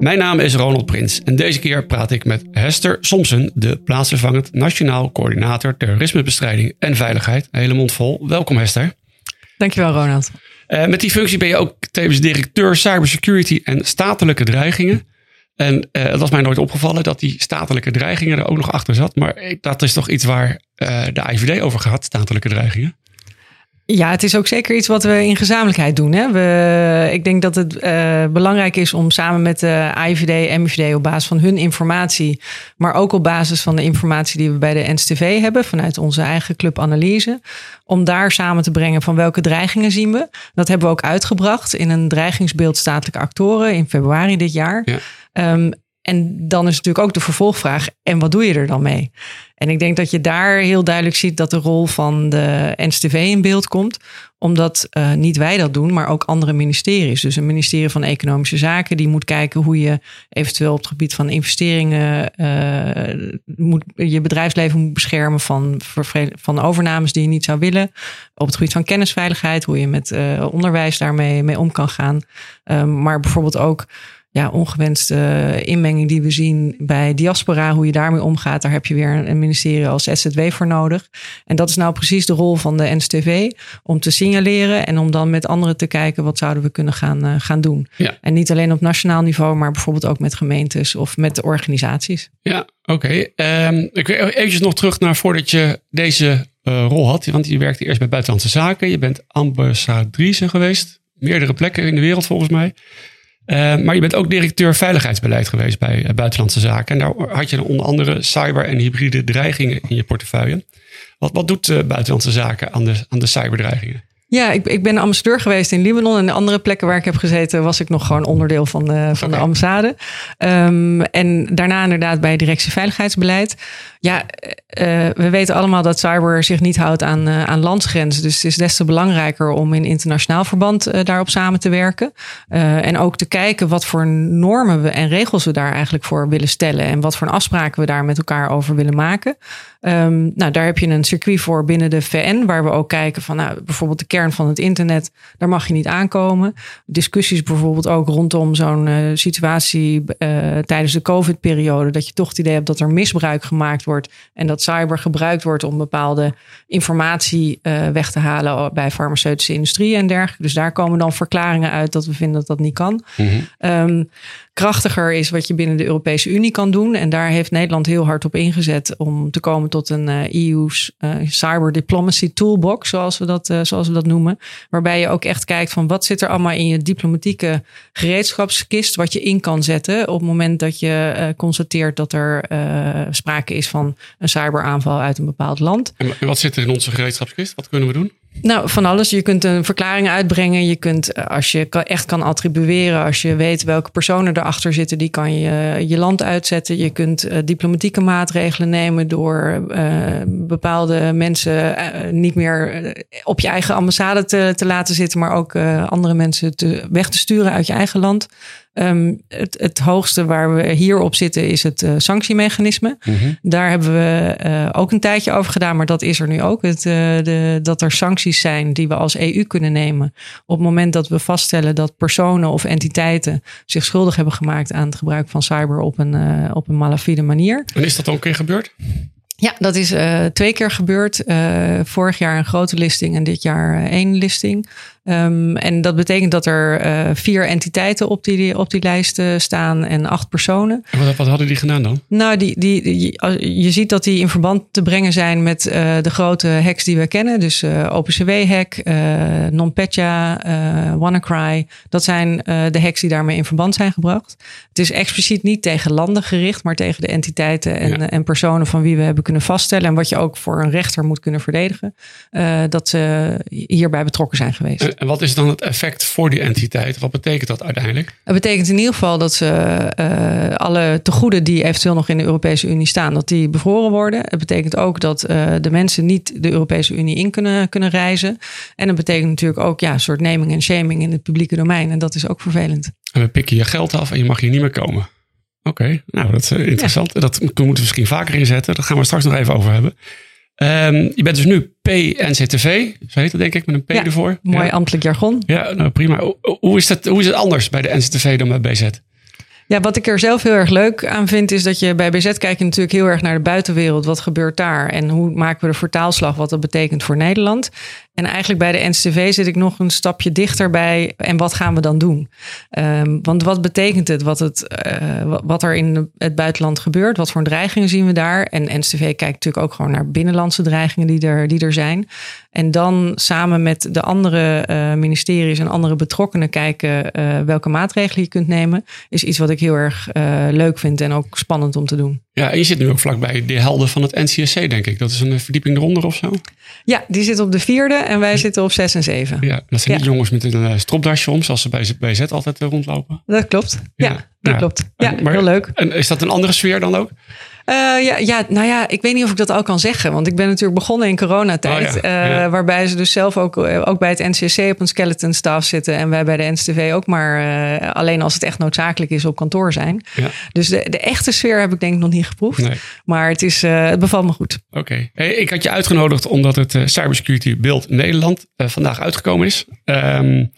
Mijn naam is Ronald Prins en deze keer praat ik met Hester Somsen, de plaatsvervangend Nationaal Coördinator Terrorismebestrijding en Veiligheid. Hele mond vol. Welkom Hester. Dankjewel Ronald. Uh, met die functie ben je ook tevens directeur cybersecurity en statelijke dreigingen. En uh, het was mij nooit opgevallen dat die statelijke dreigingen er ook nog achter zat. Maar dat is toch iets waar uh, de IVD over gaat, statelijke dreigingen? Ja, het is ook zeker iets wat we in gezamenlijkheid doen. Hè? We, ik denk dat het uh, belangrijk is om samen met de IVD en MVD op basis van hun informatie, maar ook op basis van de informatie die we bij de NSTV hebben vanuit onze eigen club analyse, om daar samen te brengen van welke dreigingen zien we. Dat hebben we ook uitgebracht in een dreigingsbeeld statelijke actoren in februari dit jaar. Ja. Um, en dan is natuurlijk ook de vervolgvraag: en wat doe je er dan mee? En ik denk dat je daar heel duidelijk ziet dat de rol van de NSTV in beeld komt. Omdat uh, niet wij dat doen, maar ook andere ministeries. Dus een ministerie van Economische Zaken, die moet kijken hoe je eventueel op het gebied van investeringen uh, moet, je bedrijfsleven moet beschermen van, van overnames die je niet zou willen. Op het gebied van kennisveiligheid, hoe je met uh, onderwijs daarmee mee om kan gaan. Um, maar bijvoorbeeld ook ja, ongewenste inmenging die we zien bij diaspora, hoe je daarmee omgaat, daar heb je weer een ministerie als SZW voor nodig. En dat is nou precies de rol van de NSTV, om te signaleren en om dan met anderen te kijken wat zouden we kunnen gaan, uh, gaan doen. Ja. En niet alleen op nationaal niveau, maar bijvoorbeeld ook met gemeentes of met de organisaties. Ja, oké. Okay. Um, ik wil eventjes nog terug naar voordat je deze uh, rol had, want je werkte eerst bij Buitenlandse Zaken, je bent ambassadrice geweest, meerdere plekken in de wereld volgens mij. Uh, maar je bent ook directeur veiligheidsbeleid geweest bij uh, Buitenlandse Zaken. En daar had je onder andere cyber- en hybride dreigingen in je portefeuille. Wat, wat doet uh, Buitenlandse Zaken aan de cyberdreigingen? Ja, ik, ik ben ambassadeur geweest in Libanon. En de andere plekken waar ik heb gezeten, was ik nog gewoon onderdeel van de, van okay. de ambassade. Um, en daarna inderdaad bij directie veiligheidsbeleid. Ja, uh, we weten allemaal dat cyber zich niet houdt aan, uh, aan landsgrenzen. Dus het is des te belangrijker om in internationaal verband uh, daarop samen te werken. en ook te kijken wat voor normen we en regels we daar eigenlijk voor willen stellen. En wat voor afspraken we daar met elkaar over willen maken. Um, nou, daar heb je een circuit voor binnen de VN, waar we ook kijken van nou, bijvoorbeeld de kern van het internet, daar mag je niet aankomen. Discussies bijvoorbeeld ook rondom zo'n uh, situatie uh, tijdens de COVID-periode, dat je toch het idee hebt dat er misbruik gemaakt wordt en dat cyber gebruikt wordt om bepaalde informatie uh, weg te halen bij farmaceutische industrie en dergelijke. Dus daar komen dan verklaringen uit dat we vinden dat dat niet kan. Mm -hmm. um, krachtiger is wat je binnen de Europese Unie kan doen. En daar heeft Nederland heel hard op ingezet om te komen tot een uh, EU's uh, Cyber Diplomacy Toolbox, zoals we, dat, uh, zoals we dat noemen. Waarbij je ook echt kijkt van wat zit er allemaal in je diplomatieke gereedschapskist, wat je in kan zetten op het moment dat je constateert dat er sprake is van een cyberaanval uit een bepaald land. En wat zit er in onze gereedschapskist? Wat kunnen we doen? Nou, van alles. Je kunt een verklaring uitbrengen. Je kunt, als je echt kan attribueren, als je weet welke personen erachter zitten, die kan je je land uitzetten. Je kunt uh, diplomatieke maatregelen nemen door uh, bepaalde mensen niet meer op je eigen ambassade te, te laten zitten, maar ook andere mensen te, weg te sturen uit je eigen land. Um, het, het, hoogste waar we hier op zitten is het uh, sanctiemechanisme. Mm -hmm. Daar hebben we uh, ook een tijdje over gedaan, maar dat is er nu ook. Het, uh, de, dat er sancties zijn die we als EU kunnen nemen. Op het moment dat we vaststellen dat personen of entiteiten zich schuldig hebben gemaakt aan het gebruik van cyber op een, op een malafide manier. En is dat ook een keer gebeurd? Ja, dat is twee keer gebeurd. Vorig jaar een grote listing en dit jaar één listing. Um, en dat betekent dat er uh, vier entiteiten op die, op die lijst staan en acht personen. En wat, wat, hadden die gedaan dan? Nou, die, die, die, je ziet dat die in verband te brengen zijn met uh, de grote hacks die we kennen. Dus uh, OpenCW-hack, NotPetya, WannaCry. Dat zijn de hacks die daarmee in verband zijn gebracht. Het is expliciet niet tegen landen gericht, maar tegen de entiteiten en, ja. en personen van wie we hebben kunnen vaststellen. En wat je ook voor een rechter moet kunnen verdedigen. dat ze hierbij betrokken zijn geweest. En wat is dan het effect voor die entiteit? Wat betekent dat uiteindelijk? Het betekent in ieder geval dat ze uh, alle tegoeden die eventueel nog in de Europese Unie staan, dat die bevroren worden. Het betekent ook dat uh, de mensen niet de Europese Unie in kunnen, kunnen reizen. En het betekent natuurlijk ook ja, een soort naming en shaming in het publieke domein. En dat is ook vervelend. En we pikken je geld af en je mag hier niet meer komen. Oké, nou dat is interessant. Ja. Dat moeten we misschien vaker inzetten. Daar gaan we straks nog even over hebben. Um, je bent dus nu PNCTV, zo heet het denk ik, met een P ja, ervoor. Mooi ja. ambtelijk jargon. Ja, nou prima. Hoe is, dat, hoe is het anders bij de NCTV dan bij BZ? Ja, wat ik er zelf heel erg leuk aan vind, is dat je bij BZ kijk je natuurlijk heel erg naar de buitenwereld. Wat gebeurt daar? En hoe maken we de vertaalslag, wat dat betekent voor Nederland? En eigenlijk bij de NCTV zit ik nog een stapje dichterbij. En wat gaan we dan doen? Um, want wat betekent het? Wat, het uh, wat er in het buitenland gebeurt? Wat voor dreigingen zien we daar? En NCTV kijkt natuurlijk ook gewoon naar binnenlandse dreigingen die er, die er zijn. En dan samen met de andere uh, ministeries en andere betrokkenen kijken uh, welke maatregelen je kunt nemen. Is iets wat ik heel erg leuk vind en ook spannend om te doen. Ja, je zit nu ook vlakbij de helden van het NCSC, denk ik. Dat is een verdieping eronder of zo? Ja, die zit op de vierde en wij zitten op zes en zeven. Ja, dat zijn ja. niet jongens met een stropdasje om, zoals ze bij, bij Z altijd rondlopen. Dat klopt. Ja, ja dat klopt. Ja, maar, heel leuk. En is dat een andere sfeer dan ook? Uh, ja, ja, nou ja, ik weet niet of ik dat al kan zeggen. Want ik ben natuurlijk begonnen in coronatijd. Oh ja, uh, ja. Waarbij ze dus zelf ook, ook bij het NCC op een skeleton staff zitten. En wij bij de NCTV ook maar uh, alleen als het echt noodzakelijk is op kantoor zijn. Ja. Dus de, de echte sfeer heb ik denk ik nog niet geproefd. Nee. Maar het, is, het bevalt me goed. Oké. Okay. Hey, ik had je uitgenodigd omdat het Cybersecurity Beeld Nederland vandaag uitgekomen is. Um,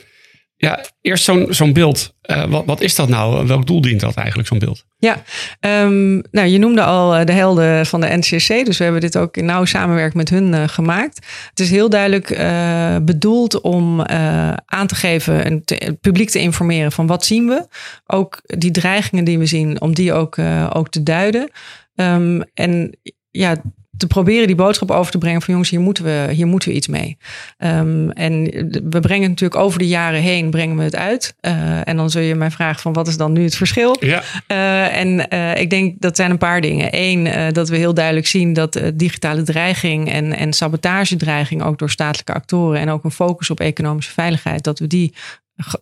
ja, eerst zo'n zo'n beeld. Wat, wat is dat nou? Welk doel dient dat eigenlijk, zo'n beeld? Ja, um, nou, je noemde al de helden van de NCC. Dus we hebben dit ook in nauw samenwerking met hun uh, gemaakt. Het is heel duidelijk uh, bedoeld om aan te geven en het publiek te informeren van wat zien we. Ook die dreigingen die we zien, om die ook, ook te duiden. Um, en ja, te proberen die boodschap over te brengen van jongens, hier moeten we, hier moeten we iets mee. Um, en we brengen het natuurlijk over de jaren heen, brengen we het uit. Uh, en dan zul je mij vragen van wat is dan nu het verschil? Ja. Uh, en uh, ik denk dat zijn een paar dingen. Eén, dat we heel duidelijk zien dat digitale dreiging en, en sabotagedreiging ook door statelijke actoren en ook een focus op economische veiligheid, dat we die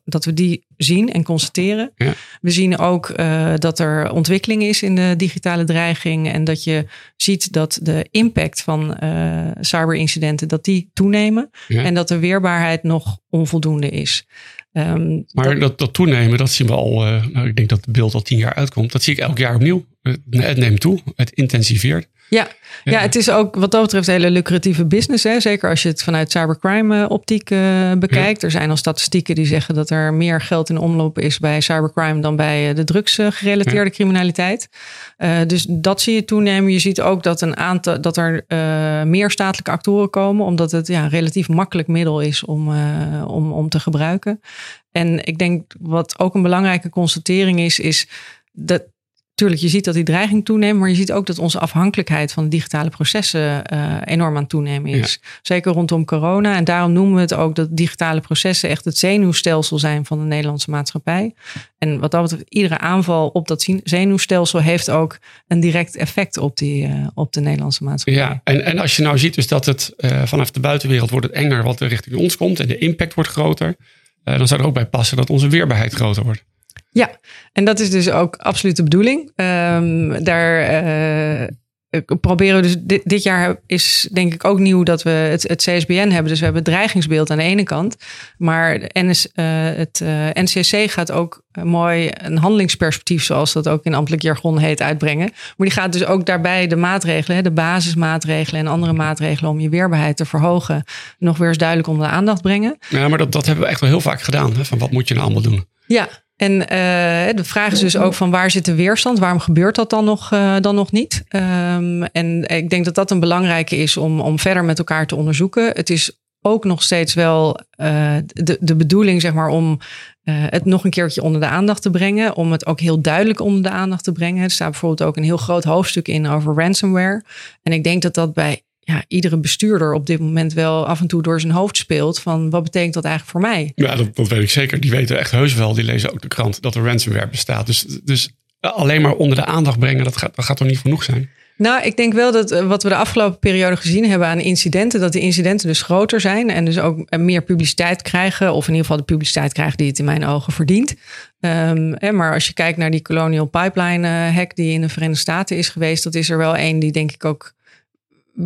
dat we die zien en constateren. Ja. We zien ook uh, dat er ontwikkeling is in de digitale dreiging en dat je ziet dat de impact van uh, cyberincidenten dat die toenemen ja. en dat de weerbaarheid nog onvoldoende is. Um, maar dat, dat, toenemen, dat zien we al, uh, nou, ik denk dat het beeld al tien jaar uitkomt. Dat zie ik elk jaar opnieuw. Het neemt toe, het intensiveert. Ja. ja. Het is ook wat dat betreft een hele lucratieve business. Hè? Zeker als je het vanuit cybercrime optiek uh, bekijkt. Ja. Er zijn al statistieken die zeggen dat er meer geld in omloop is bij cybercrime dan bij de drugsgerelateerde ja. criminaliteit. Uh, dus dat zie je toenemen. Je ziet ook dat, een aantal, dat er uh, meer statelijke actoren komen, omdat het ja, een relatief makkelijk middel is om, om, om te gebruiken. En ik denk wat ook een belangrijke constatering is, is dat Tuurlijk, je ziet dat die dreiging toeneemt, maar je ziet ook dat onze afhankelijkheid van digitale processen uh, enorm aan het toenemen is. Ja. Zeker rondom corona. En daarom noemen we het ook dat digitale processen echt het zenuwstelsel zijn van de Nederlandse maatschappij. En wat dat betreft, iedere aanval op dat zenuwstelsel heeft ook een direct effect op, die, uh, op de Nederlandse maatschappij. Ja, en, en als je nou ziet dus dat het uh, vanaf de buitenwereld wordt het enger wat er richting ons komt en de impact wordt groter, dan zou er ook bij passen dat onze weerbaarheid groter wordt. Ja, en dat is dus ook absoluut de bedoeling. Um, daar uh, proberen we dus dit, dit, jaar is denk ik ook nieuw dat we het, het, CSBN hebben. Dus we hebben het dreigingsbeeld aan de ene kant. Maar NS, uh, het uh, NCC gaat ook mooi een handelingsperspectief, zoals dat ook in ambtelijk jargon heet, uitbrengen. Maar die gaat dus ook daarbij de maatregelen, de basismaatregelen en andere maatregelen om je weerbaarheid te verhogen, nog weer eens duidelijk onder de aandacht brengen. Ja, maar dat, dat hebben we echt wel heel vaak gedaan. Hè? Van wat moet je nou allemaal doen? Ja, en uh, de vraag is dus ook van waar zit de weerstand? Waarom gebeurt dat dan nog, uh, dan nog niet? Um, en ik denk dat dat een belangrijke is om, om verder met elkaar te onderzoeken. Het is ook nog steeds wel uh, de, de bedoeling, zeg maar, om het nog een keertje onder de aandacht te brengen. Om het ook heel duidelijk onder de aandacht te brengen. Er staat bijvoorbeeld ook een heel groot hoofdstuk in over ransomware. En ik denk dat dat bij ja, iedere bestuurder op dit moment wel af en toe door zijn hoofd speelt. Van wat betekent dat eigenlijk voor mij? Ja, dat, dat weet ik zeker. Die weten echt heus wel. Die lezen ook de krant dat er ransomware bestaat. Dus, dus alleen maar onder de aandacht brengen, dat gaat, dat gaat toch niet genoeg zijn? Nou, ik denk wel dat wat we de afgelopen periode gezien hebben aan incidenten, dat de incidenten dus groter zijn en dus ook meer publiciteit krijgen, of in ieder geval de publiciteit krijgen die het in mijn ogen verdient. Um, maar als je kijkt naar die Colonial Pipeline hack die in de Verenigde Staten is geweest, dat is er wel één die denk ik ook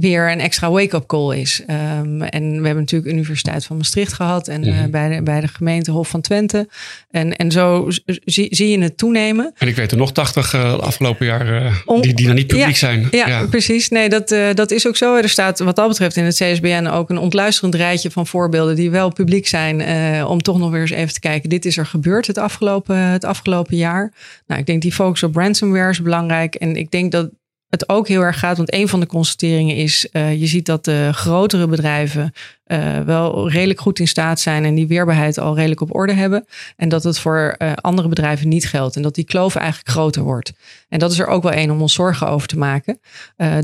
weer een extra wake-up call is. Um, en we hebben natuurlijk de Universiteit van Maastricht gehad en mm bij, de, bij de gemeente Hof van Twente. En, en zo zie, zie je het toenemen. En ik weet er nog 80 uh, afgelopen jaar uh, die, die dan niet publiek zijn. Ja, ja, precies. Nee, dat, dat is ook zo. Er staat wat dat betreft in het CSBN ook een ontluisterend rijtje van voorbeelden die wel publiek zijn. om toch nog weer eens even te kijken. Dit is er gebeurd het afgelopen, het afgelopen jaar. Nou, ik denk die focus op ransomware is belangrijk. En ik denk dat het ook heel erg gaat. Want een van de constateringen is, uh, je ziet dat de grotere bedrijven uh, wel redelijk goed in staat zijn en die weerbaarheid al redelijk op orde hebben. En dat het voor uh, andere bedrijven niet geldt. En dat die kloof eigenlijk groter wordt. En dat is er ook wel één om ons zorgen over te maken.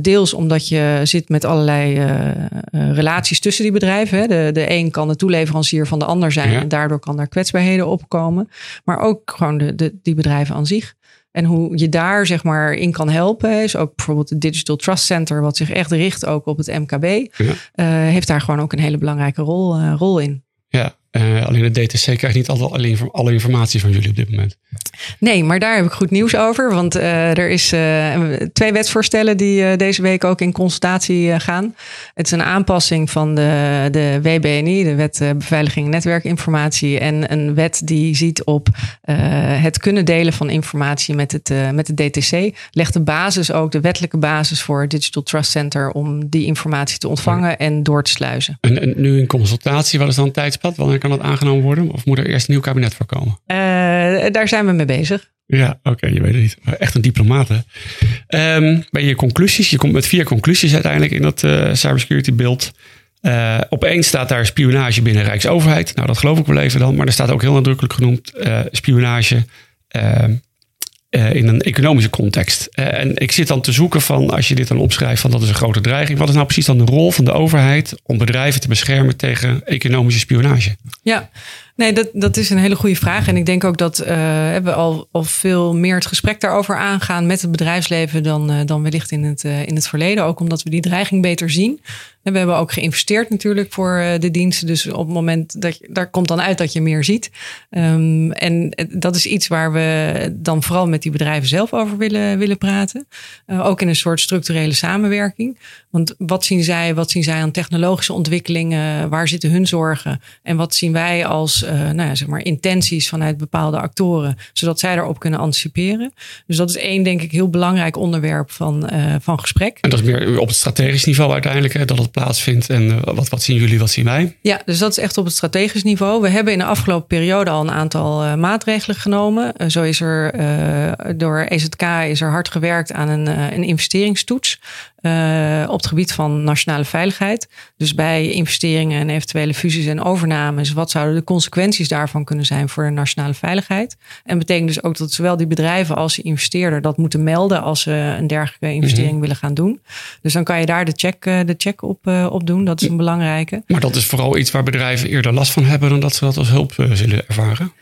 deels omdat je zit met allerlei relaties tussen die bedrijven. Hè. De, de een kan de toeleverancier van de ander zijn. En daardoor kan daar kwetsbaarheden opkomen. Maar ook gewoon de, de, die bedrijven aan zich. En hoe je daar zeg maar in kan helpen, is ook bijvoorbeeld het Digital Trust Center, wat zich echt richt ook op het MKB, ja. uh, heeft daar gewoon ook een hele belangrijke rol, uh, rol in. Ja, uh, alleen de DTC krijgt niet altijd alle, alle informatie van jullie op dit moment. Nee, maar daar heb ik goed nieuws over. Want uh, er is uh, twee wetsvoorstellen die deze week ook in consultatie gaan. Het is een aanpassing van de, de WBNI, de Wet Beveiliging Netwerkinformatie. En een wet die ziet op het kunnen delen van informatie met het, met de DTC. Legt de basis ook, de wettelijke basis voor het Digital Trust Center om die informatie te ontvangen en door te sluizen. En, en nu in consultatie, wat is dan het tijdspad? Wanneer kan dat aangenomen worden? Of moet er eerst een nieuw kabinet voor komen? daar zijn we mee bezig. Ja, oké, je weet het niet. Echt een diplomaat, hè? Um, bij je conclusies, je komt met vier conclusies uiteindelijk in dat uh, cybersecurity beeld. Uh, op één staat daar spionage binnen Rijksoverheid. Nou, dat geloof ik wel even dan. Maar er staat ook heel nadrukkelijk genoemd uh, spionage ehm, in een economische context. en ik zit dan te zoeken van, als je dit dan opschrijft, van dat is een grote dreiging. Wat is nou precies dan de rol van de overheid om bedrijven te beschermen tegen economische spionage? Ja, Nee, dat, dat is een hele goede vraag. En ik denk ook dat uh, we al, al veel meer het gesprek daarover aangaan met het bedrijfsleven dan, dan wellicht in het, in het verleden. Ook omdat we die dreiging beter zien. We hebben ook geïnvesteerd natuurlijk voor de diensten. Dus op het moment dat je, daar komt dan uit dat je meer ziet. Um, en dat is iets waar we dan vooral met die bedrijven zelf over willen, willen praten. ook in een soort structurele samenwerking. Want wat zien zij? Wat zien zij aan technologische ontwikkelingen? Waar zitten hun zorgen? En wat zien wij als uh, nou ja, zeg maar intenties vanuit bepaalde actoren, zodat zij daarop kunnen anticiperen. Dus dat is één, denk ik, heel belangrijk onderwerp van, van gesprek. En dat is meer op het strategisch niveau uiteindelijk, hè, dat het En uh, wat, wat zien jullie, wat zien wij? Ja, dus dat is echt op het strategisch niveau. We hebben in de afgelopen periode al een aantal maatregelen genomen. zo is er door EZK is er hard gewerkt aan een, een investeringstoets. Uh, op het gebied van nationale veiligheid. Dus bij investeringen en eventuele fusies en overnames, wat zouden de consequenties daarvan kunnen zijn voor de nationale veiligheid? En betekent dus ook dat zowel die bedrijven als de investeerder dat moeten melden als ze een dergelijke investering mhm. willen gaan doen. Dus dan kan je daar de check, eh, de check op, uh, op doen. Dat is een belangrijke. Maar dat is vooral iets waar bedrijven eerder last van hebben dan dat ze dat als hulp zullen ervaren.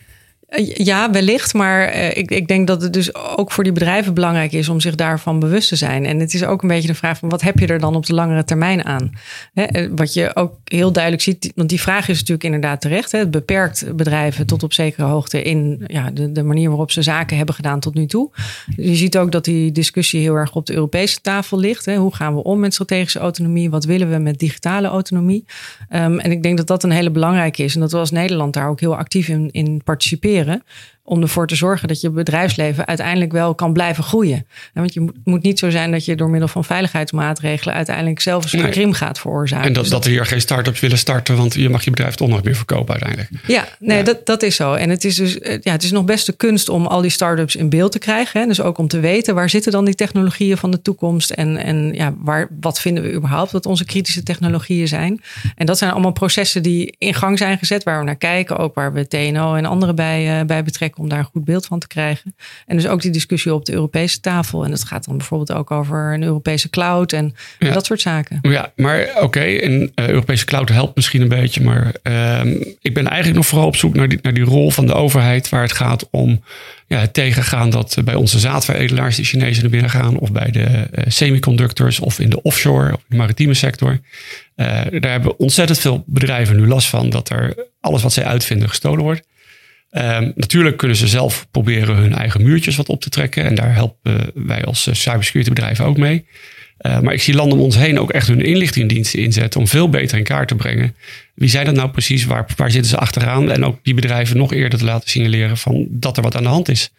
Eh, ja, wellicht. Maar uh, ik, ik denk dat het dus ook voor die bedrijven belangrijk is om zich daarvan bewust te zijn. En het is ook een beetje de vraag van wat heb je er dan op de langere termijn aan? Eh, wat je ook heel duidelijk ziet, want die vraag is natuurlijk inderdaad terecht. Het beperkt bedrijven tot op zekere hoogte in ja, de, manier waarop ze zaken hebben gedaan tot nu toe. Je ziet ook dat die discussie heel erg op de Europese tafel ligt. Hoe gaan we om met strategische autonomie? Wat willen we met digitale autonomie? Um, en ik denk dat dat een hele belangrijke is. En dat we als Nederland daar ook heel actief in, in participeren leren om ervoor te zorgen dat je bedrijfsleven uiteindelijk wel kan blijven groeien. Want je moet niet zo zijn dat je door middel van veiligheidsmaatregelen uiteindelijk zelf een soort krim gaat veroorzaken. En dat, dat er hier geen start-ups willen starten, want je mag je bedrijf toch nooit meer verkopen uiteindelijk. Ja, nee, Dat, dat is zo. En het is dus eh, ja, het is nog best de kunst om al die start-ups in beeld te krijgen. Hè? Dus ook om te weten waar zitten dan die technologieën van de toekomst en, en ja, waar, wat vinden we überhaupt dat onze kritische technologieën zijn. En dat zijn allemaal processen die in gang zijn gezet, waar we naar kijken, ook waar we TNO en anderen bij, uh, bij betrekken om daar een goed beeld van te krijgen. En dus ook die discussie op de Europese tafel. En dat gaat dan bijvoorbeeld ook over een Europese cloud en dat soort zaken. Ja, maar oké, een Europese cloud helpt misschien een beetje. Maar ehm, ik ben eigenlijk nog vooral op zoek naar die, naar die rol van de overheid, waar het gaat om ja, het tegengaan dat bij onze zaadveredelaars de Chinezen naar binnen gaan, of bij de semiconductors, of in de offshore, of in de maritieme sector. daar hebben ontzettend veel bedrijven nu last van dat er alles wat zij uitvinden gestolen wordt. Um, natuurlijk kunnen ze zelf proberen hun eigen muurtjes wat op te trekken. En daar helpen wij als cybersecurity bedrijven ook mee. Uh, maar ik zie landen om ons heen ook echt hun inlichtingendiensten inzetten om veel beter in kaart te brengen. Wie zijn dat nou precies? Waar, waar zitten ze achteraan? En ook die bedrijven nog eerder te laten signaleren van dat er wat aan de hand is.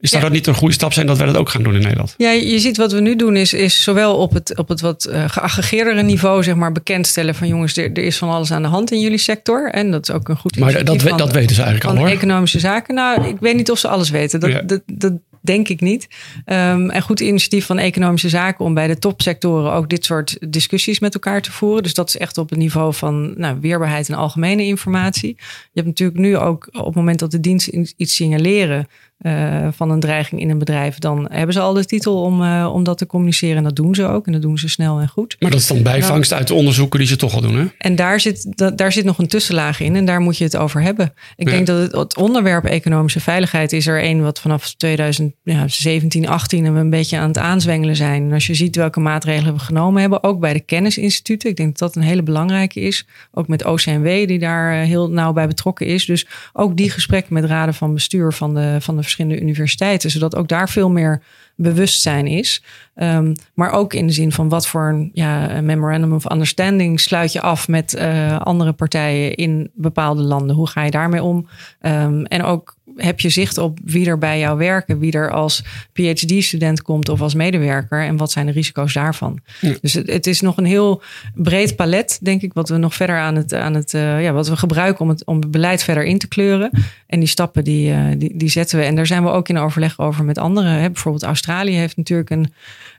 Is zou dat niet een goede stap zijn dat wij dat ook gaan doen in Nederland? Ja, je ziet wat we nu doen is, is zowel op het, op het wat uh, geaggregeerdere niveau zeg maar bekendstellen van jongens, er, er, is van alles aan de hand in jullie sector. En dat is ook een goed Maar dat, van, dat weten ze eigenlijk al hoor. economische zaken. Nou, ik weet niet of ze alles weten. Dat, dat, dat, denk ik niet. Um, en goed initiatief van economische zaken om bij de topsectoren ook dit soort discussies met elkaar te voeren. Dus dat is echt op het niveau van nou, weerbaarheid en algemene informatie. Je hebt natuurlijk nu ook op het moment dat de diensten iets signaleren, uh, van een dreiging in een bedrijf, dan hebben ze al de titel om, uh, om dat te communiceren. En dat doen ze ook. En dat doen ze snel en goed. Maar dat is dan bijvangst uit de onderzoeken die ze toch al doen, hè? En daar zit, dat, daar zit nog een tussenlaag in. En daar moet je het over hebben. Ik denk dat het, het, onderwerp economische veiligheid is er een wat vanaf 2017, 18 we een beetje aan het aanzwengelen zijn. En als je ziet welke maatregelen we genomen hebben, ook bij de kennisinstituten. Ik denk dat dat een hele belangrijke is. Ook met OCMW, die daar eh, heel nauw bij betrokken is. Dus ook die gesprekken met raden van bestuur van de, van de verschillende universiteiten, zodat ook daar veel meer bewustzijn is. Um, maar ook in de zin van wat voor een, ja, memorandum of understanding sluit je af met uh, andere partijen in bepaalde landen. Hoe ga je daarmee om? Um, en ook heb je zicht op wie er bij jou werken, wie er als PhD-student komt of als medewerker en wat zijn de risico's daarvan. Dus het, het, is nog een heel breed palet, denk ik, wat we nog verder aan het, aan het uh, ja, wat we gebruiken om het, om het beleid verder in te kleuren. En die stappen die, uh, die, die zetten we. En daar zijn we ook in overleg over met anderen. Hè. Bijvoorbeeld Australië heeft natuurlijk een,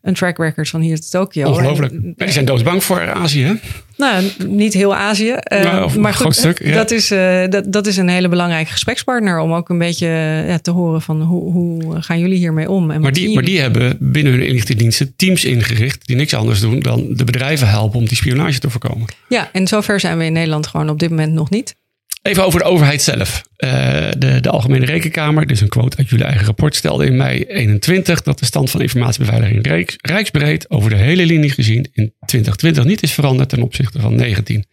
een track record van hier tot Tokio. Ongelooflijk. En, zijn doodsbang voor Azië, hè? Nou, niet heel Azië. Nou, maar goed, stuk, ja. dat, is, uh, dat, dat is een hele belangrijke gesprekspartner om ook een beetje ja, te horen van hoe, hoe gaan jullie hiermee om? En maar, die, maar die hebben binnen hun inlichtingendiensten teams ingericht die niks anders doen dan de bedrijven helpen om die spionage te voorkomen. Ja, en zover zijn we in Nederland gewoon op dit moment nog niet. Even over de overheid zelf. Uh, de, de Algemene Rekenkamer, dus een quote uit jullie eigen rapport, stelde in mei 21 dat de stand van informatiebeveiliging Rijks, rijksbreed over de hele linie gezien in 2020 niet is veranderd ten opzichte van 19.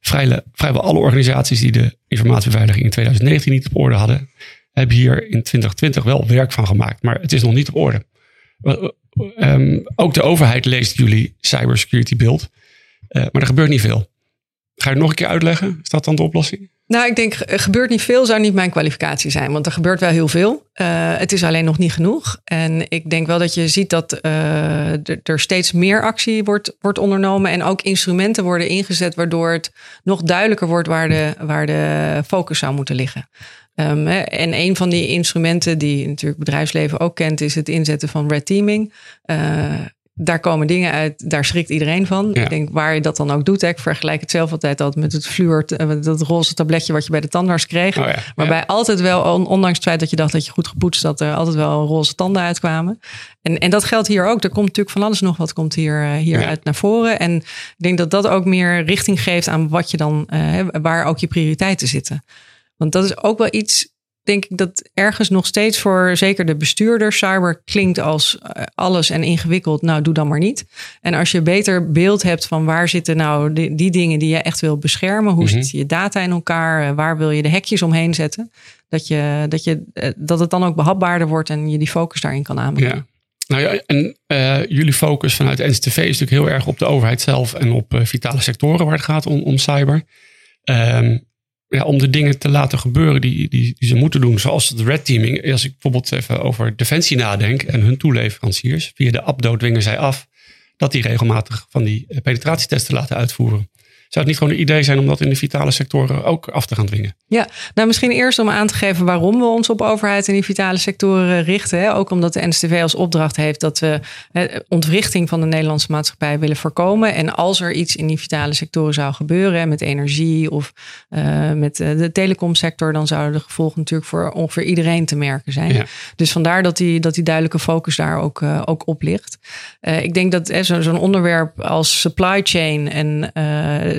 Vrijwel, alle organisaties die de informatiebeveiliging in 2019 niet op orde hadden, hebben hier in 2020 wel werk van gemaakt, maar het is nog niet op orde. Um, ook de overheid leest jullie cybersecurity beeld, uh, maar er gebeurt niet veel. Ga je het nog een keer uitleggen? Is dat dan de oplossing? Nou, ik denk, er gebeurt niet veel, zou niet mijn kwalificatie zijn. Want er gebeurt wel heel veel. Uh, het is alleen nog niet genoeg. En ik denk wel dat je ziet dat uh, er steeds meer actie wordt, wordt ondernomen. En ook instrumenten worden ingezet, waardoor het nog duidelijker wordt waar de, waar de focus zou moeten liggen. Um, en een van die instrumenten die natuurlijk bedrijfsleven ook kent, is het inzetten van red teaming. Uh, daar komen dingen uit, daar schrikt iedereen van. Ik denk waar je dat dan ook doet. Hè. Ik vergelijk het zelf altijd altijd met het fluor, met dat roze tabletje wat je bij de tandarts kreeg. Oh ja. Waarbij altijd wel, ondanks het feit dat je dacht dat je goed gepoetst had, er altijd wel roze tanden uitkwamen. En, en dat geldt hier ook. Er komt natuurlijk van alles nog wat komt hier, uh, hier uit naar voren. En ik denk dat dat ook meer richting geeft aan wat je dan, uh, waar ook je prioriteiten zitten. Want dat is ook wel iets denk ik dat ergens nog steeds voor zeker de bestuurder cyber klinkt als eh, alles en ingewikkeld. Nou, doe dan maar niet. En als je beter beeld hebt van waar zitten nou die, die dingen die je echt wil beschermen, hoe mm zit je data in elkaar, eh, waar wil je de hekjes omheen zetten, dat, je, dat, je, eh, dat het dan ook behapbaarder wordt en je die focus daarin kan aanbrengen. Ja. Nou ja, en uh, jullie focus vanuit NCTV is natuurlijk heel erg op de overheid zelf en op uh, vitale sectoren waar het gaat om, om cyber. Um, ja, om de dingen te laten gebeuren die, die, ze moeten doen. Zoals het red teaming. Als ik bijvoorbeeld even over Defensie nadenk en hun toeleveranciers. Via de APDO dwingen zij af dat die regelmatig van die eh, penetratietesten laten uitvoeren. Zou het niet gewoon een idee zijn om dat in de vitale sectoren ook af te gaan dwingen? Ja, nou misschien eerst om aan te geven waarom we ons op overheid in die vitale sectoren richten. Hè? Ook omdat de NSTV als opdracht heeft dat we ontwrichting van de Nederlandse maatschappij willen voorkomen. En als er iets in die vitale sectoren zou gebeuren, met energie of uh, met de telecomsector, dan zouden de gevolgen natuurlijk voor ongeveer iedereen te merken zijn. Dus vandaar dat die, dat die duidelijke focus daar ook, uh, ook op ligt. Uh, ik denk dat zo'n onderwerp als supply chain en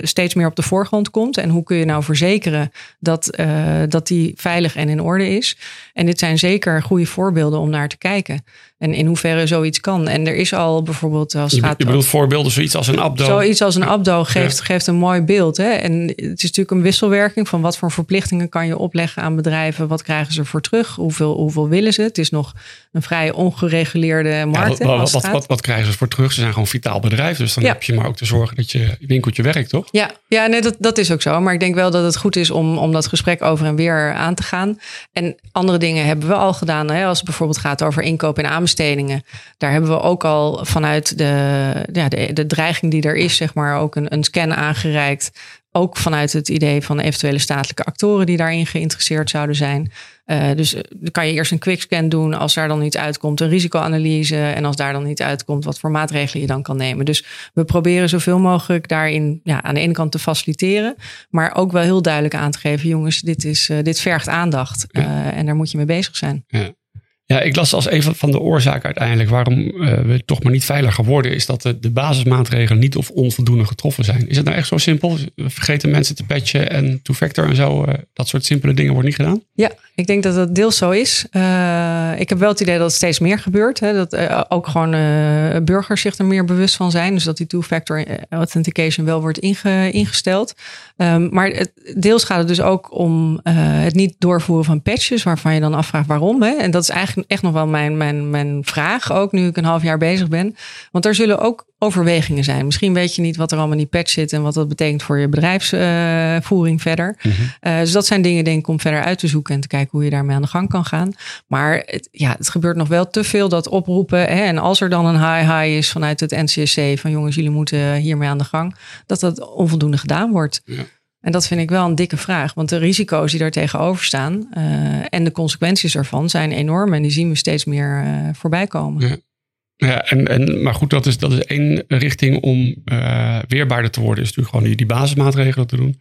steeds meer op de voorgrond komt. En hoe kun je nou verzekeren dat, uh, dat die veilig en in orde is. En dit zijn zeker goede voorbeelden om naar te kijken. En in hoeverre zoiets kan. En er is al bijvoorbeeld. Als je, gaat je bedoelt voorbeelden, zoiets als een abdo. Zoiets als een abdo geeft, geeft een mooi beeld. Hè? En het is natuurlijk een wisselwerking van wat voor verplichtingen kan je opleggen aan bedrijven. Wat krijgen ze voor terug? Hoeveel, hoeveel willen ze? Het is nog een vrij ongereguleerde markt. Ja, wat, wat, wat, wat, krijgen ze voor terug? Ze zijn gewoon vitaal bedrijf. Dus dan heb je maar ook te zorgen dat je winkeltje werkt, toch? Ja, ja nee, dat, dat is ook zo. Maar ik denk wel dat het goed is om, om dat gesprek over en weer aan te gaan. En andere dingen hebben we al gedaan. Hè? Als het bijvoorbeeld gaat over inkoop en aanbestedingen. Daar hebben we ook al vanuit de, ja, de, de dreiging die er is, zeg maar, ook een, een scan aangereikt. Ook vanuit het idee van eventuele statelijke actoren die daarin geïnteresseerd zouden zijn. Uh, dus dan kan je eerst een quickscan doen. Als daar dan niet uitkomt, een risicoanalyse. En als daar dan niet uitkomt, wat voor maatregelen je dan kan nemen. Dus we proberen zoveel mogelijk daarin ja, aan de ene kant te faciliteren. Maar ook wel heel duidelijk aan te geven: jongens, dit, is, uh, dit vergt aandacht. Uh, en daar moet je mee bezig zijn. Ja. Ja, ik las als een van de oorzaken uiteindelijk waarom uh, we toch maar niet veilig geworden, is dat de, basismaatregelen niet of onvoldoende getroffen zijn. Is het nou echt zo simpel? Vergeten mensen te patchen en two-factor en zo, uh, dat soort simpele dingen wordt niet gedaan? Ja, ik denk dat dat deels zo is. Uh, ik heb wel het idee dat het steeds meer gebeurt. Hè, dat ook gewoon burgers zich er meer bewust van zijn. Dus dat die two-factor authentication wel wordt inge, ingesteld. Um, maar het, deels gaat het dus ook om het niet doorvoeren van patches, waarvan je dan afvraagt waarom. Hè? En dat is eigenlijk echt nog wel mijn, mijn, mijn vraag, ook nu ik een half jaar bezig ben. Want er zullen ook overwegingen zijn. Misschien weet je niet wat er allemaal in die patch zit en wat dat betekent voor je bedrijfsvoering uh, verder. Mm -hmm. uh, dus dat zijn dingen, denk ik, om verder uit te zoeken en te kijken hoe je daarmee aan de gang kan gaan. Maar het, ja, het gebeurt nog wel te veel dat oproepen. Hè, en als er dan een high-high is vanuit het NCSC van jongens, jullie moeten hiermee aan de gang, dat dat onvoldoende gedaan wordt. Ja. En dat vind ik wel een dikke vraag. Want de risico's die daar tegenover staan uh, en de consequenties ervan zijn enorm. En die zien we steeds meer uh, voorbij komen. Ja. Ja, en, en, maar goed, dat is, dat is één richting om uh, weerbaarder te worden. Is natuurlijk gewoon die, die basismaatregelen te doen.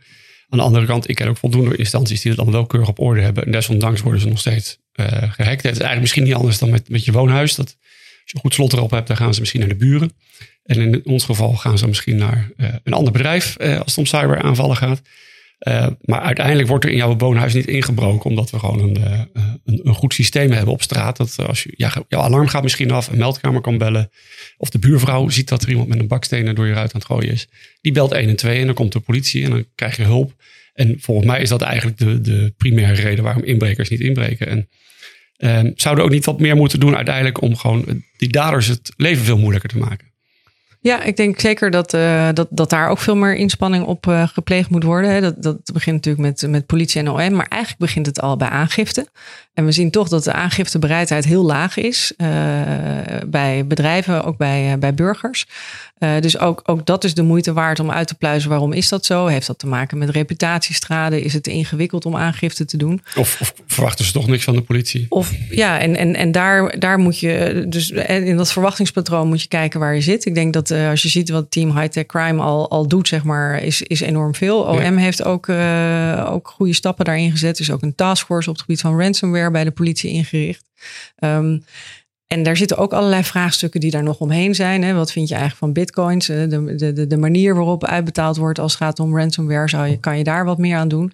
Aan de andere kant, ik ken ook voldoende instanties die het dan wel keurig op orde hebben. En desondanks worden ze nog steeds gehackt. Het is eigenlijk misschien niet anders dan met, met je woonhuis. Dat als je een goed slot erop hebt, dan gaan ze misschien naar de buren. En in ons geval gaan ze misschien naar uh, een ander bedrijf uh, als het om cyberaanvallen gaat. Uh, maar uiteindelijk wordt er in jouw woonhuis niet ingebroken, omdat we gewoon een, een, een, goed systeem hebben op straat. Dat als je, ja, jouw alarm gaat misschien af, een meldkamer kan bellen. Of de buurvrouw ziet dat er iemand met een bakstenen door je ruit aan het gooien is. Die belt 1 en 2 en dan komt de politie en dan krijg je hulp. En volgens mij is dat eigenlijk de, de primaire reden waarom inbrekers niet inbreken. En um, zouden ook niet wat meer moeten doen uiteindelijk om gewoon die daders het leven veel moeilijker te maken. Ja, ik denk zeker dat, uh, dat, dat daar ook veel meer inspanning op uh, gepleegd moet worden. Hè. Dat, dat begint natuurlijk met, met politie en OM, maar eigenlijk begint het al bij aangifte. En we zien toch dat de aangiftebereidheid heel laag is uh, bij bedrijven, ook bij, bij burgers. Uh, dus ook, ook dat is de moeite waard om uit te pluizen. Waarom is dat zo? Heeft dat te maken met reputatiestraden? Is het ingewikkeld om aangifte te doen? Of, of verwachten ze toch niks van de politie? Of ja, en, en, en daar, daar moet je, dus in dat verwachtingspatroon moet je kijken waar je zit. Ik denk dat uh, als je ziet wat Team High Tech Crime al, al doet, zeg maar, is, is enorm veel. OM ja. heeft ook, uh, ook goede stappen daarin gezet. Er is ook een taskforce op het gebied van ransomware bij de politie ingericht. Um, en daar zitten ook allerlei vraagstukken die daar nog omheen zijn. Hè. Wat vind je eigenlijk van bitcoins? De, de, de manier waarop uitbetaald wordt als het gaat om ransomware, zou je, kan je daar wat meer aan doen?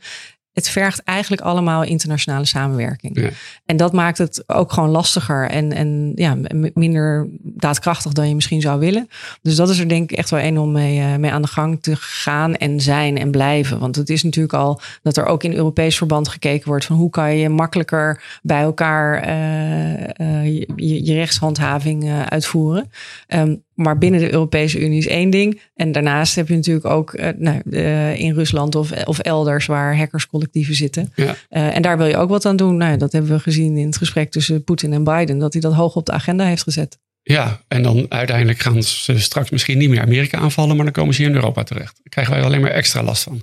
Het vergt eigenlijk allemaal internationale samenwerking. Ja. En dat maakt het ook gewoon lastiger en, en ja, minder daadkrachtig dan je misschien zou willen. Dus dat is er denk ik echt wel één om mee, uh, mee aan de gang te gaan en zijn en blijven. Want het is natuurlijk al dat er ook in Europees verband gekeken wordt van hoe kan je makkelijker bij elkaar uh, uh, je, je, rechtshandhaving uitvoeren. Um, maar binnen de Europese Unie is één ding. En daarnaast heb je natuurlijk ook uh, nou, uh, in Rusland of, of elders waar hackerscollectieven zitten. Ja. Uh, en daar wil je ook wat aan doen. Nou, dat hebben we gezien in het gesprek tussen Poetin en Biden, dat hij dat hoog op de agenda heeft gezet. Ja, en dan uiteindelijk gaan ze straks misschien niet meer Amerika aanvallen, maar dan komen ze hier in Europa terecht. Dan krijgen wij alleen maar extra last van.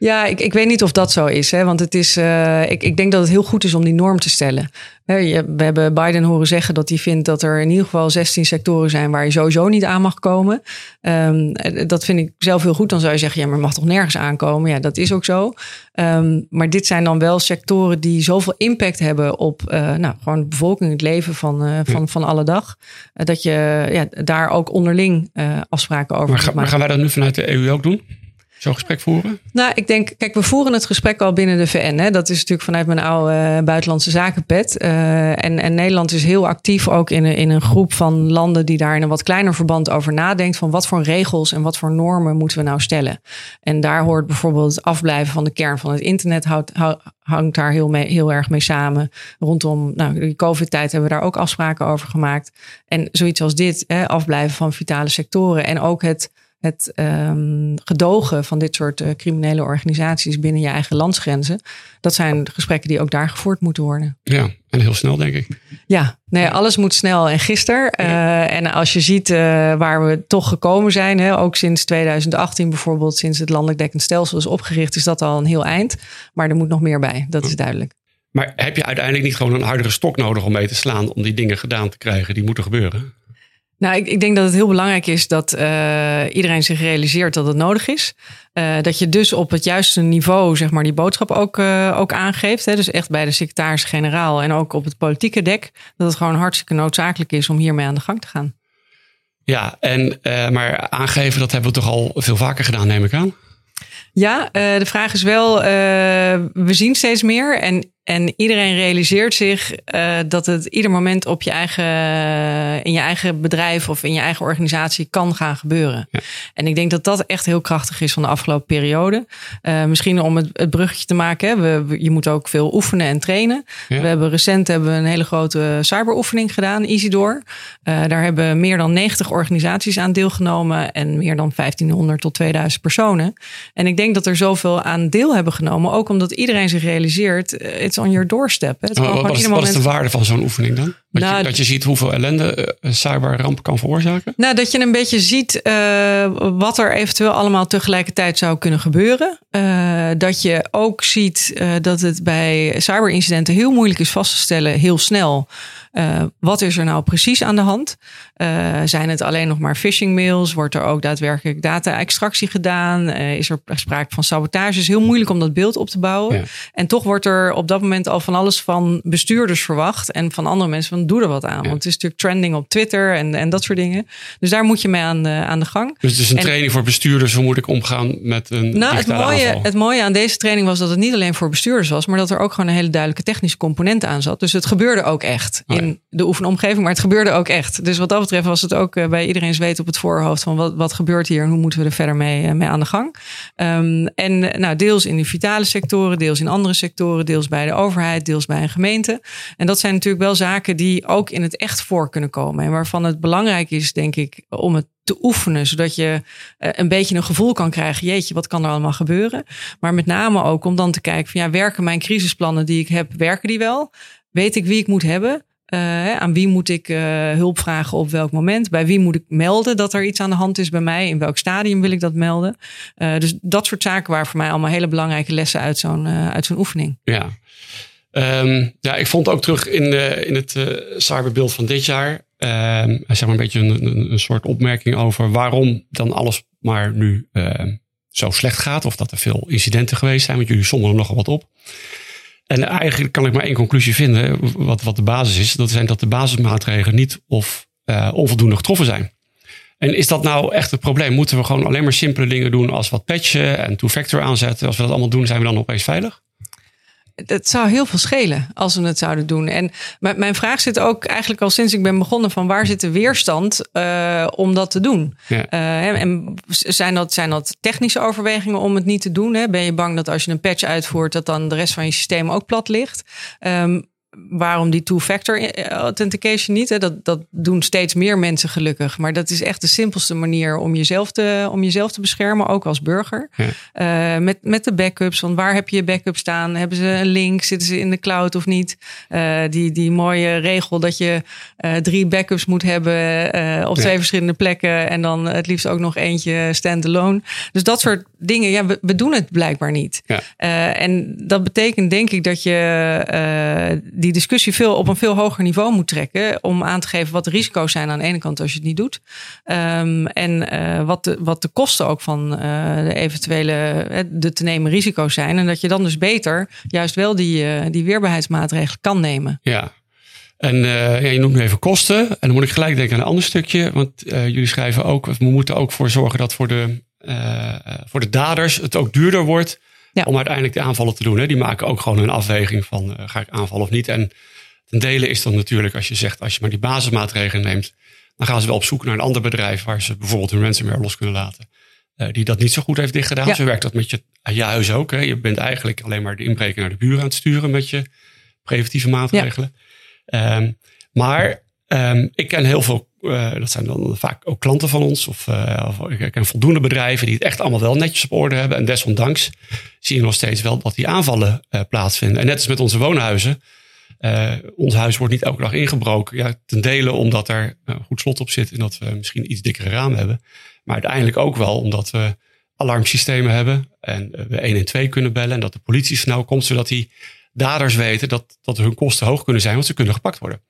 Ja, ik, ik weet niet of dat zo is. Hè? Want het is, uh, ik, ik denk dat het heel goed is om die norm te stellen. We hebben Biden horen zeggen dat hij vindt dat er in ieder geval 16 sectoren zijn waar je sowieso niet aan mag komen. Um, dat vind ik zelf heel goed. Dan zou je zeggen, ja, maar mag toch nergens aankomen? Ja, dat is ook zo. Um, maar dit zijn dan wel sectoren die zoveel impact hebben op uh, nou, gewoon de bevolking, het leven van, uh, van, van alle dag. Uh, dat je ja, daar ook onderling afspraken over maar, maar gaan wij dat nu vanuit de EU ook doen? Zo'n gesprek voeren? Nou, ik denk, kijk, we voeren het gesprek al binnen de VN. Hè. Dat is natuurlijk vanuit mijn oude uh, buitenlandse zakenpet. Uh, en, en Nederland is heel actief ook in in een groep van landen die daar in een wat kleiner verband over nadenkt. Van wat voor regels en wat voor normen moeten we nou stellen? En daar hoort bijvoorbeeld het afblijven van de kern van het internet hangt daar heel, mee, heel erg mee samen. Rondom nou, die COVID-tijd hebben we daar ook afspraken over gemaakt. En zoiets als dit, hè, afblijven van vitale sectoren. En ook het het um, gedogen van dit soort uh, criminele organisaties binnen je eigen landsgrenzen. Dat zijn gesprekken die ook daar gevoerd moeten worden. Ja, en heel snel denk ik. Ja, nee, alles moet snel en gisteren. Uh, en als je ziet uh, waar we toch gekomen zijn, hè, ook sinds 2018 bijvoorbeeld, sinds het landelijk dekkend stelsel is opgericht, is dat al een heel eind. Maar er moet nog meer bij, dat is duidelijk. Maar heb je uiteindelijk niet gewoon een hardere stok nodig om mee te slaan om die dingen gedaan te krijgen die moeten gebeuren? Nou, ik, ik, denk dat het heel belangrijk is dat uh, iedereen zich realiseert dat het nodig is. Uh, dat je dus op het juiste niveau, zeg maar, die boodschap ook, uh, ook aangeeft. Hè? Dus echt bij de secretaris-generaal en ook op het politieke dek. Dat het gewoon hartstikke noodzakelijk is om hiermee aan de gang te gaan. Ja, en, maar aangeven, dat hebben we toch al veel vaker gedaan, neem ik aan? Ja, de vraag is wel, we zien steeds meer. En en iedereen realiseert zich uh, dat het ieder moment op je eigen, in je eigen bedrijf of in je eigen organisatie kan gaan gebeuren. Ja. En ik denk dat dat echt heel krachtig is van de afgelopen periode. Uh, misschien om het, het, bruggetje te maken, hè, we, je moet ook veel oefenen en trainen. Ja. We hebben recent hebben we een hele grote cyberoefening gedaan, Isidor. Uh, daar hebben meer dan 90 organisaties aan deelgenomen en meer dan 1500 tot 2000 personen. En ik denk dat er zoveel aan deel hebben genomen, ook omdat iedereen zich realiseert, het on your doorstep. Het oh, wat, is, wat is de waarde van zo'n oefening dan? Dat, nou, je, dat je ziet hoeveel ellende uh, cyberramp kan veroorzaken? Nou, dat je een beetje ziet uh, wat er eventueel allemaal tegelijkertijd zou kunnen gebeuren. Uh, dat je ook ziet dat het bij cyberincidenten heel moeilijk is vast te stellen, heel snel. Wat is er nou precies aan de hand? Zijn het alleen nog maar phishing mails? Wordt er ook daadwerkelijk data-extractie gedaan? Is er sprake van sabotage? Het is heel moeilijk om dat beeld op te bouwen. Ja. En toch wordt er op dat moment al van alles van bestuurders verwacht en van andere mensen van doe er wat aan. Ja. Want het is natuurlijk trending op Twitter en, en dat soort dingen. Dus daar moet je mee aan de, aan de gang. Dus het is een en, training voor bestuurders. Hoe moet ik omgaan met een nou, het mooie, aanval? het mooie aan deze training was dat het niet alleen voor bestuurders was, maar dat er ook gewoon een hele duidelijke technische component aan zat. Dus het gebeurde ook echt. Oh in de oefenomgeving, maar het gebeurde ook echt. Dus wat dat betreft was het ook uh, bij iedereen zweet op het voorhoofd van wat, wat gebeurt hier en hoe moeten we er verder mee, uh, mee aan de gang. Um, en nou, deels in de vitale sectoren, deels in andere sectoren, deels bij de overheid, deels bij een gemeente. En dat zijn natuurlijk wel zaken die ook in het echt voor kunnen komen. En waarvan het belangrijk is, denk ik, om het te oefenen, zodat je uh, een beetje een gevoel kan krijgen. Jeetje, wat kan er allemaal gebeuren? Maar met name ook om dan te kijken van ja, werken mijn crisisplannen die ik heb, werken die wel? Weet ik wie ik moet hebben? Uh, aan wie moet ik uh, hulp vragen op welk moment? Bij wie moet ik melden dat er iets aan de hand is bij mij? In welk stadium wil ik dat melden? Dus dat soort zaken waren voor mij allemaal hele belangrijke lessen uit zo'n uit zo'n oefening. Ja. Um, ja, ik vond ook terug in, de, in het cyberbeeld van dit jaar. Um, zeg maar een beetje een, soort opmerking over waarom dan alles maar nu zo slecht gaat. Of dat er veel incidenten geweest zijn. Want jullie sommen er nogal wat op. En eigenlijk kan ik maar één conclusie vinden, wat, wat de basis is. Dat zijn dat de basismaatregelen niet of uh, onvoldoende getroffen zijn. En is dat nou echt het probleem? Moeten we gewoon alleen maar simpele dingen doen als wat patchen en two-factor aanzetten? Als we dat allemaal doen, zijn we dan opeens veilig? Het zou heel veel schelen als we het zouden doen. En mijn vraag zit ook eigenlijk al sinds ik ben begonnen van waar zit de weerstand uh, om dat te doen? Ja. Uh, en zijn dat, zijn dat technische overwegingen om het niet te doen? Hè? Ben je bang dat als je een patch uitvoert dat dan de rest van je systeem ook plat ligt? Um, waarom die two-factor authentication niet? Hè? Dat, dat doen steeds meer mensen gelukkig. Maar dat is echt de simpelste manier om jezelf te, om jezelf te beschermen, ook als burger. Ja. Uh, met, met de backups. Want waar heb je je backup staan? Hebben ze een link? Zitten ze in de cloud of niet? Uh, die, die mooie regel dat je uh, drie backups moet hebben op twee verschillende plekken. En dan het liefst ook nog eentje standalone. Dus dat soort dingen, ja, we, we doen het blijkbaar niet. Ja. en dat betekent denk ik dat je die discussie veel, op een veel hoger niveau moet trekken. Om aan te geven wat de risico's zijn aan de ene kant als je het niet doet. Um, en uh, wat, de, wat de kosten ook van uh, de eventuele de te nemen risico's zijn. En dat je dan dus beter juist wel die, die weerbaarheidsmaatregelen kan nemen. Ja. En ja, je noemt nu even kosten. En dan moet ik gelijk denken aan een ander stukje. Want jullie schrijven ook, we moeten ook voor zorgen dat voor de, voor de daders het ook duurder wordt ja. om uiteindelijk de aanvallen te doen. Hè. Die maken ook gewoon een afweging van uh, ga ik aanvallen of niet. En ten dele is dan natuurlijk als je zegt, als je maar die basismaatregelen neemt, dan gaan ze wel op zoek naar een ander bedrijf waar ze bijvoorbeeld hun ransomware los kunnen laten. Uh, die dat niet zo goed heeft dichtgedaan. Ja. Zo werkt dat met je, je huis ook. Hè. Je bent eigenlijk alleen maar de inbreker naar de buren aan het sturen met je preventieve maatregelen. Ja. Um, maar um, ik ken heel veel uh, dat zijn dan vaak ook klanten van ons. Of, uh, of ik ken voldoende bedrijven die het echt allemaal wel netjes op orde hebben. En desondanks zie je nog steeds wel dat die aanvallen plaatsvinden. En net als met onze woonhuizen. ons huis wordt niet elke dag ingebroken. Ja, ten dele omdat er goed slot op zit en dat we misschien iets dikkere ramen hebben. Maar uiteindelijk ook wel omdat we alarmsystemen hebben. En we 112 kunnen bellen. En dat de politie snel komt, zodat die daders weten dat, dat hun kosten hoog kunnen zijn, want ze kunnen gepakt worden.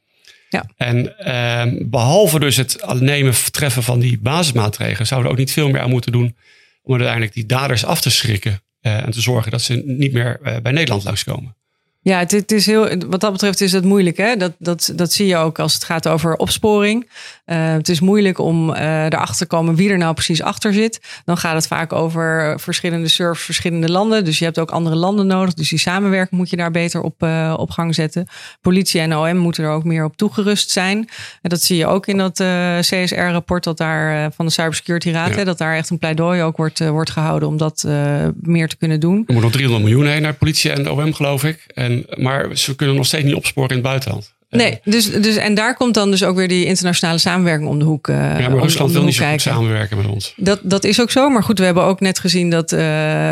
Ja. En eh, behalve dus het nemen, treffen van die basismaatregelen, zouden we ook niet veel meer aan moeten doen om uiteindelijk die daders af te schrikken uh, en te zorgen dat ze niet meer uh, bij Nederland langskomen. Ja, het, het, is heel, wat dat betreft is het moeilijk. Hè? Dat, dat, dat zie je ook als het gaat over opsporing. Uh, het is moeilijk om uh, erachter te komen wie er nou precies achter zit. Dan gaat het vaak over verschillende servers, verschillende landen. Dus je hebt ook andere landen nodig. Dus die samenwerking moet je daar beter op, uh, op gang zetten. Politie en OM moeten er ook meer op toegerust zijn. En dat zie je ook in dat CSR-rapport dat daar van de Cybersecurity Raad. Ja. Hè, dat daar echt een pleidooi ook wordt, wordt gehouden om dat meer te kunnen doen. Er moet nog 300 miljoen heen naar politie en OM, geloof ik. En maar ze kunnen nog steeds niet opsporen in het buitenland. Nee, dus, dus, en daar komt dan dus ook weer die internationale samenwerking om de hoek. Uh, ja, maar Rusland wil niet zo goed samenwerken met ons. Dat, dat is ook zo. Maar goed, we hebben ook net gezien dat uh,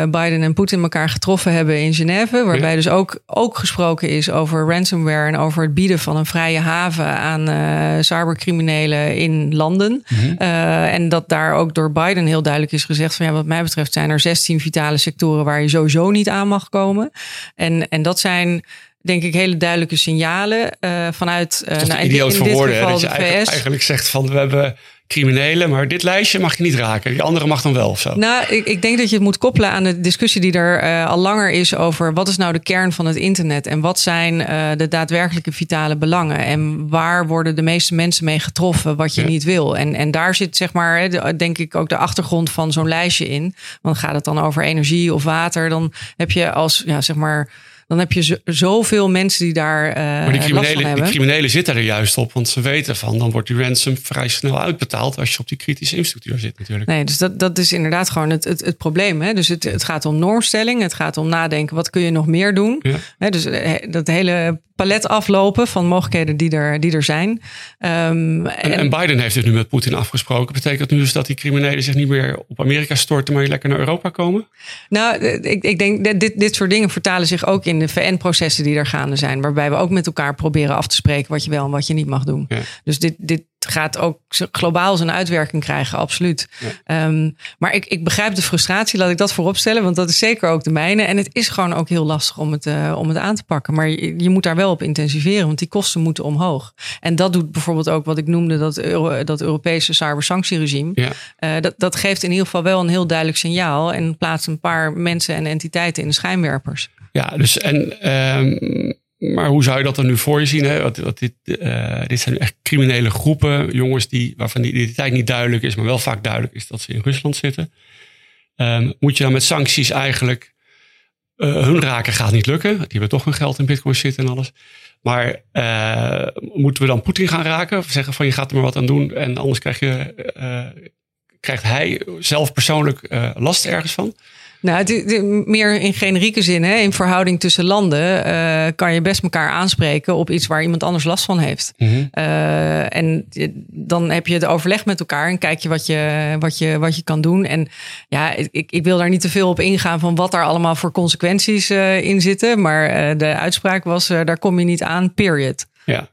Biden en Poetin elkaar getroffen hebben in Genève. Waarbij ja. dus ook, ook gesproken is over ransomware en over het bieden van een vrije haven aan uh, cybercriminelen in landen. Mm -hmm. en dat daar ook door Biden heel duidelijk is gezegd van ja, wat mij betreft zijn er 16 vitale sectoren waar je sowieso niet aan mag komen. En, en dat zijn denk ik, hele duidelijke signalen uh, vanuit. Uh, nou, in dit woorden, dat je eigenlijk, zegt van we hebben criminelen, maar dit lijstje mag je niet raken. Die andere mag dan wel of zo. Nou, ik, ik denk dat je het moet koppelen aan de discussie die er uh, al langer is over wat is nou de kern van het internet en wat zijn uh, de daadwerkelijke vitale belangen en waar worden de meeste mensen mee getroffen wat je ja. niet wil. En, en daar zit zeg maar, de, denk ik ook de achtergrond van zo'n lijstje in. Want gaat het dan over energie of water, dan heb je als ja, zeg maar dan heb je zoveel mensen die daar. Uh, maar die criminelen, die criminelen zitten er juist op, want ze weten van dan wordt die ransom vrij snel uitbetaald als je op die kritische infrastructuur zit, natuurlijk. Nee, dus dat, dat is inderdaad gewoon het, het, het probleem. Hè? Dus het, het gaat om normstelling, het gaat om nadenken, wat kun je nog meer doen? Ja. Hè, dus eh, dat hele palet aflopen van mogelijkheden die er, die er zijn. Um, en, en, en, Biden heeft het nu met Poetin afgesproken. Betekent dat nu dus dat die criminelen zich niet meer op Amerika storten, maar lekker naar Europa komen? Nou, ik, ik denk dat dit, dit soort dingen vertalen zich ook in de VN-processen die er gaande zijn. Waarbij we ook met elkaar proberen af te spreken wat je wel en wat je niet mag doen. Ja. Dus dit, dit, gaat ook globaal zijn uitwerking krijgen, absoluut. Ja. Um, maar ik, ik begrijp de frustratie, laat ik dat voorop stellen, want dat is zeker ook de mijne. En het is gewoon ook heel lastig om het, uh, om het aan te pakken. Maar je, je, moet daar wel op intensiveren, want die kosten moeten omhoog. En dat doet bijvoorbeeld ook wat ik noemde, dat, Euro, dat Europese cybersanctieregime. Ja. Uh, dat, dat geeft in ieder geval wel een heel duidelijk signaal en plaatst een paar mensen en entiteiten in de schijnwerpers. Ja, dus en. Um maar hoe zou je dat dan nu voor je zien? Hè? Dit, uh, dit zijn echt criminele groepen, jongens die, waarvan die identiteit niet duidelijk is, maar wel vaak duidelijk is dat ze in Rusland zitten. Um, moet je dan met sancties eigenlijk uh, hun raken gaat niet lukken. Die hebben toch hun geld in bitcoin zitten en alles. Maar uh, moeten we dan Poetin gaan raken? Of zeggen van je gaat er maar wat aan doen en anders krijg je, krijgt hij zelf persoonlijk last ergens van? Nou, het, meer in generieke zin, hè, in verhouding tussen landen, uh, kan je best elkaar aanspreken op iets waar iemand anders last van heeft. Mm -hmm. uh, en dan heb je het overleg met elkaar en kijk je wat je, wat je, wat je kan doen. En ja, ik, ik wil daar niet te veel op ingaan van wat daar allemaal voor consequenties uh, in zitten. Maar de uitspraak was, daar kom je niet aan, period. Ja,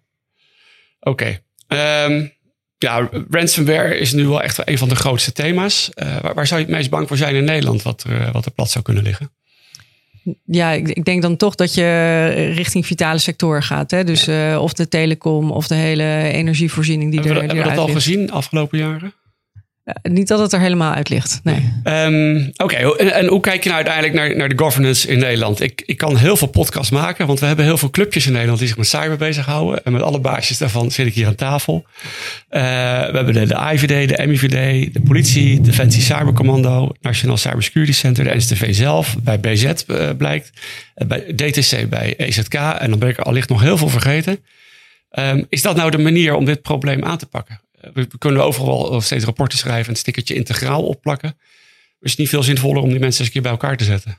oké. Okay. Um, ja, ransomware is nu wel echt een van de grootste thema's. Uh, waar, waar, zou je het meest bang voor zijn in Nederland, wat er, wat er plat zou kunnen liggen? Ja, ik, ik, denk dan toch dat je richting vitale sectoren gaat. Hè? Dus ja. uh, of de telecom of de hele energievoorziening die hebben er. We, hebben we dat al gezien afgelopen jaren? Uh, niet dat het er helemaal uit ligt. Nee. Um, Oké, en, hoe kijk je nou uiteindelijk naar, naar de governance in Nederland? Ik, ik kan heel veel podcasts maken, want we hebben heel veel clubjes in Nederland die zich met cyber bezighouden. En met alle baasjes daarvan zit ik hier aan tafel. Uh, we hebben de, de IVD, de MIVD, de politie, Defensie Cybercommando, Nationaal Cybersecurity Center, de NSTV zelf, bij BZ uh, blijkt, bij DTC, bij EZK. En dan ben ik allicht nog heel veel vergeten. Um, is dat nou de manier om dit probleem aan te pakken? We kunnen overal steeds rapporten schrijven en het stickertje integraal opplakken. is het niet veel zinvoller om die mensen eens een keer bij elkaar te zetten?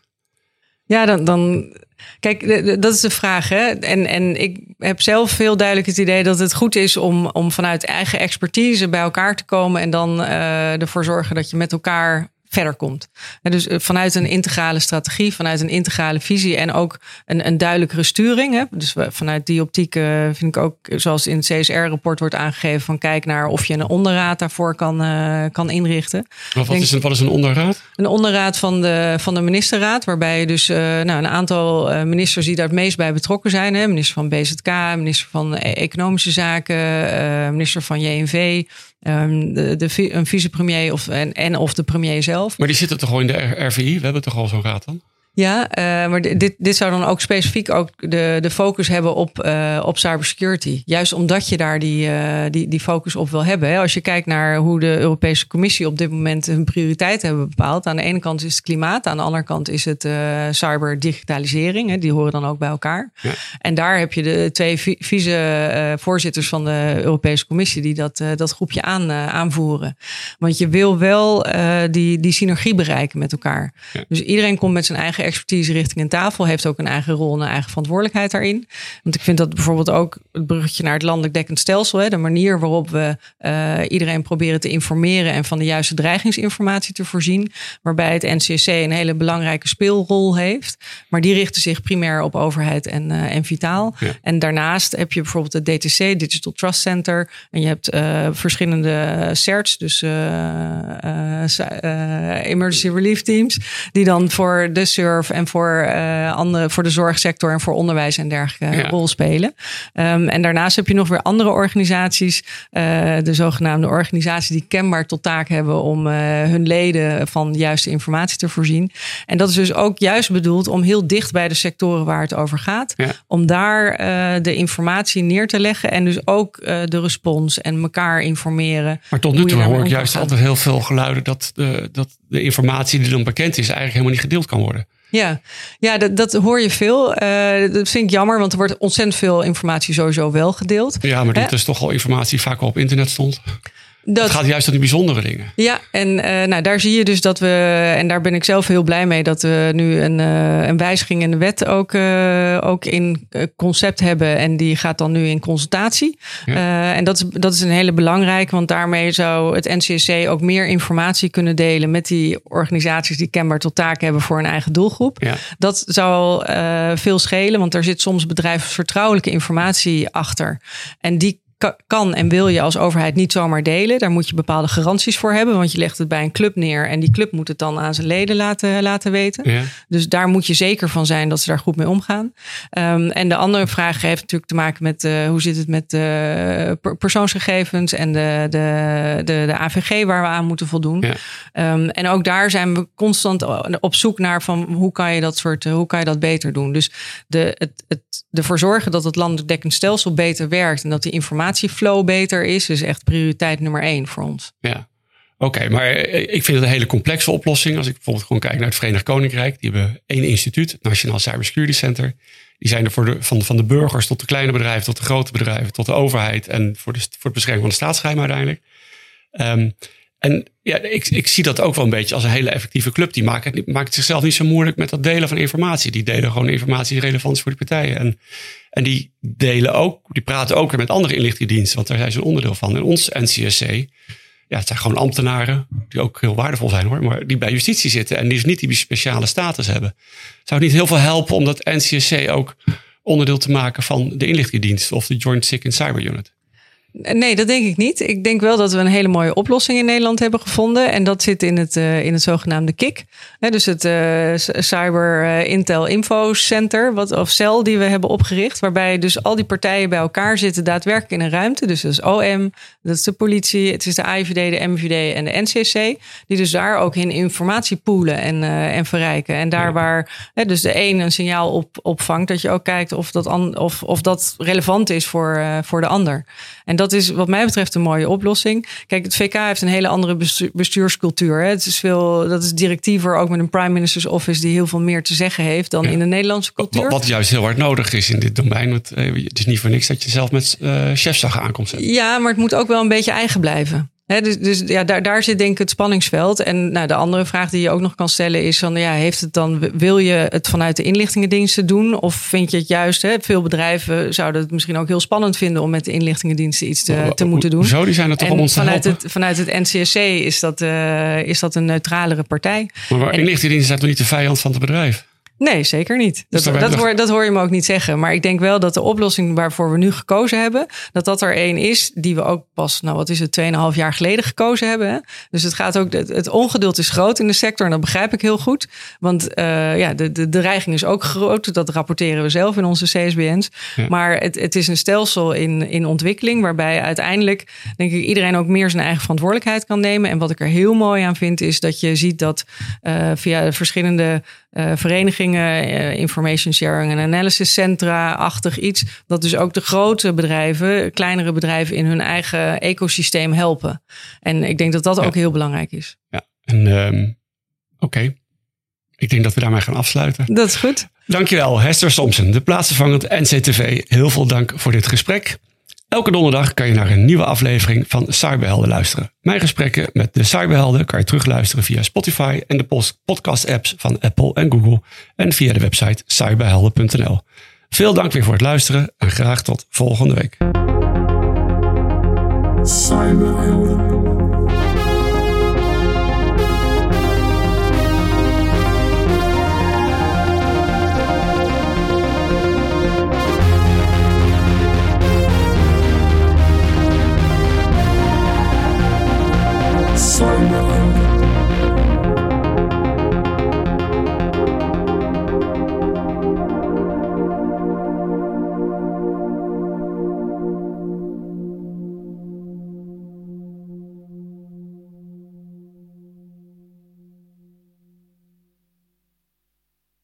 Ja, dan, dan kijk, dat is de vraag. Hè? En, en ik heb zelf veel duidelijk het idee dat het goed is om, om vanuit eigen expertise bij elkaar te komen en dan uh, ervoor zorgen dat je met elkaar verder komt. En dus vanuit een integrale strategie, vanuit een integrale visie en ook een, een duidelijkere sturing. Hè? Dus vanuit die optiek uh, vind ik ook, zoals in het CSR-rapport wordt aangegeven, van kijk naar of je een onderraad daarvoor kan, uh, kan inrichten. Wat, Denk, is een, wat is een onderraad? Een onderraad van de, van de ministerraad, waarbij je dus uh, nou, een aantal ministers die daar het meest bij betrokken zijn. Hè? Minister van BZK, minister van Economische Zaken, minister van JNV. Um, de, de, een vicepremier of, en, en of de premier zelf. Maar die zitten toch al in de RVI? We hebben toch al zo'n raad dan? Ja, uh, maar dit, dit zou dan ook specifiek ook de, de focus hebben op, uh, op cybersecurity. Juist omdat je daar die, uh, die, die focus op wil hebben. Hè. Als je kijkt naar hoe de Europese Commissie op dit moment hun prioriteiten hebben bepaald. Aan de ene kant is het klimaat, aan de andere kant is het cyberdigitalisering. Hè. Die horen dan ook bij elkaar. Ja. En daar heb je de twee vice-voorzitters van de Europese Commissie die dat, dat groepje aan, aanvoeren. Want je wil wel die, die synergie bereiken met elkaar. Ja. Dus iedereen komt met zijn eigen expertise richting een tafel. Heeft ook een eigen rol en een eigen verantwoordelijkheid daarin. Want ik vind dat bijvoorbeeld ook het bruggetje naar het landelijk dekkend stelsel. Hè, de manier waarop we uh, iedereen proberen te informeren en van de juiste dreigingsinformatie te voorzien. Waarbij het NCSC een hele belangrijke speelrol heeft. Maar die richten zich primair op overheid en, uh, en vitaal. Ja. En daarnaast heb je bijvoorbeeld het DTC, Digital Trust Center. En je hebt uh, verschillende CERTs, dus Emergency Relief Teams. Die dan voor de en voor, uh, andere, voor de zorgsector en voor onderwijs en dergelijke ja. rol spelen. Um, en daarnaast heb je nog weer andere organisaties, uh, de zogenaamde organisaties die kenbaar tot taak hebben om uh, hun leden van de juiste informatie te voorzien. En dat is dus ook juist bedoeld om heel dicht bij de sectoren waar het over gaat, ja. om daar de informatie neer te leggen en dus ook de respons en elkaar informeren. Maar tot nu toe hoor ik juist altijd heel veel geluiden dat dat de informatie die dan bekend is eigenlijk helemaal niet gedeeld kan worden. Ja, ja dat, dat hoor je veel. Uh, dat vind ik jammer, want er wordt ontzettend veel informatie sowieso wel gedeeld. Ja, maar dit is toch al informatie die vaak al op internet stond. Dat, het gaat juist om die bijzondere dingen. Ja, en uh, nou, daar zie je dus dat we, en daar ben ik zelf heel blij mee, dat we nu een, uh, een wijziging in de wet ook, uh, ook in concept hebben. En die gaat dan nu in consultatie. Ja. en dat is, dat is een hele belangrijke, want daarmee zou het NCSC ook meer informatie kunnen delen met die organisaties die kenbaar tot taak hebben voor een eigen doelgroep. Ja. Dat zou veel schelen, want er zit soms bedrijfsvertrouwelijke informatie achter. En die kan en wil je als overheid niet zomaar delen. Daar moet je bepaalde garanties voor hebben. Want je legt het bij een club neer. En die club moet het dan aan zijn leden laten, laten weten. Ja. Dus daar moet je zeker van zijn dat ze daar goed mee omgaan. Um, en de andere vraag heeft natuurlijk te maken met uh, hoe zit het met de persoonsgegevens en de, de, de, de AVG waar we aan moeten voldoen. Ja. Um, en ook daar zijn we constant op zoek naar van hoe kan je dat soort, hoe kan je dat beter doen. Dus de, het, het, ervoor zorgen dat het landelijk dekkend stelsel beter werkt en dat die informatie informatieflow beter is, is echt prioriteit nummer één voor ons. Ja, oké. Maar ik vind het een hele complexe oplossing. Als ik bijvoorbeeld gewoon kijk naar het Verenigd Koninkrijk. Die hebben één instituut, het Nationaal Cybersecurity Center. Die zijn er voor de, van, van de burgers tot de kleine bedrijven, tot de grote bedrijven, tot de overheid. En voor, de, voor het bescherming van de staatsgeheim uiteindelijk. Um, En ja, ik, ik zie dat ook wel een beetje als een hele effectieve club. Die maakt, het, maakt zichzelf niet zo moeilijk met dat delen van informatie. Die delen gewoon informatie die relevant is voor die partijen. En, en die delen ook, die praten ook weer met andere inlichtingendiensten, want daar zijn ze een onderdeel van. En ons NCSC, ja, het zijn gewoon ambtenaren die ook heel waardevol zijn hoor, maar die bij justitie zitten en die dus niet die speciale status hebben. Zou het niet heel veel helpen om dat NCSC ook onderdeel te maken van de inlichtingendienst of de Joint Sick and Cyber Unit? Nee, dat denk ik niet. Ik denk wel dat we een hele mooie oplossing in Nederland hebben gevonden. En dat zit in het, uh, in het zogenaamde KIK. dus het uh, Cyber uh, Intel Info Center, wat, of cel die we hebben opgericht. Waarbij dus al die partijen bij elkaar zitten daadwerkelijk in een ruimte. Dus dat is OM, dat is de politie, het is de AIVD, de MVD en de NCC. Die dus daar ook in informatie poelen en, en verrijken. En daar waar dus de een een signaal op, opvangt, dat je ook kijkt of dat, an, of, of dat relevant is voor, voor de ander. En dat is wat mij betreft een mooie oplossing. Kijk, het VK heeft een hele andere bestuurscultuur. Hè. Het is veel, dat is directiever, ook met een Prime Minister's Office die heel veel meer te zeggen heeft dan in de Nederlandse cultuur. Wat, juist heel hard nodig is in dit domein. Want eh, het is niet voor niks dat je zelf met uh, chefzag aankomt zetten. Ja, maar het moet ook wel een beetje eigen blijven dus, dus ja, daar, daar zit denk ik het spanningsveld. En nou, de andere vraag die je ook nog kan stellen is: van, ja, heeft het dan, wil je het vanuit de inlichtingendiensten doen? Of vind je het juist? Hè, veel bedrijven zouden het misschien ook heel spannend vinden om met de inlichtingendiensten iets te, te moeten doen. Zo, die zijn er toch om ons te vanuit het, vanuit het NCSC is dat, uh, is dat een neutralere partij. Maar inlichtingendiensten zijn toch niet de vijand van het bedrijf? Nee, zeker niet. Dat, dat, hoor, dat hoor je me ook niet zeggen. Maar ik denk wel dat de oplossing waarvoor we nu gekozen hebben, dat dat er één is die we ook pas, nou wat is het, 2,5 jaar geleden gekozen hebben. Hè? Dus het gaat ook, het, ongeduld is groot in de sector en dat begrijp ik heel goed. Want uh, ja, de, de, de dreiging is ook groot. Dat rapporteren we zelf in onze CSBN's. Maar het, het is een stelsel in, in ontwikkeling waarbij uiteindelijk, denk ik, iedereen ook meer zijn eigen verantwoordelijkheid kan nemen. En wat ik er heel mooi aan vind, is dat je ziet dat uh, via de verschillende uh, verenigingen, uh, information sharing en analysis centra-achtig iets. Dat dus ook de grote bedrijven, kleinere bedrijven in hun eigen ecosysteem helpen. En ik denk dat dat ook heel belangrijk is. Ja, en um, oké. Ik denk dat we daarmee gaan afsluiten. Dat is goed. Dankjewel, Hester Somsen, de plaatsvervangend NCTV. Heel veel dank voor dit gesprek. Elke donderdag kan je naar een nieuwe aflevering van Cyberhelden luisteren. Mijn gesprekken met de Cyberhelden kan je terugluisteren via Spotify en de podcast-apps van Apple en Google en via de website cyberhelden.nl. Veel dank weer voor het luisteren en graag tot volgende week. summer.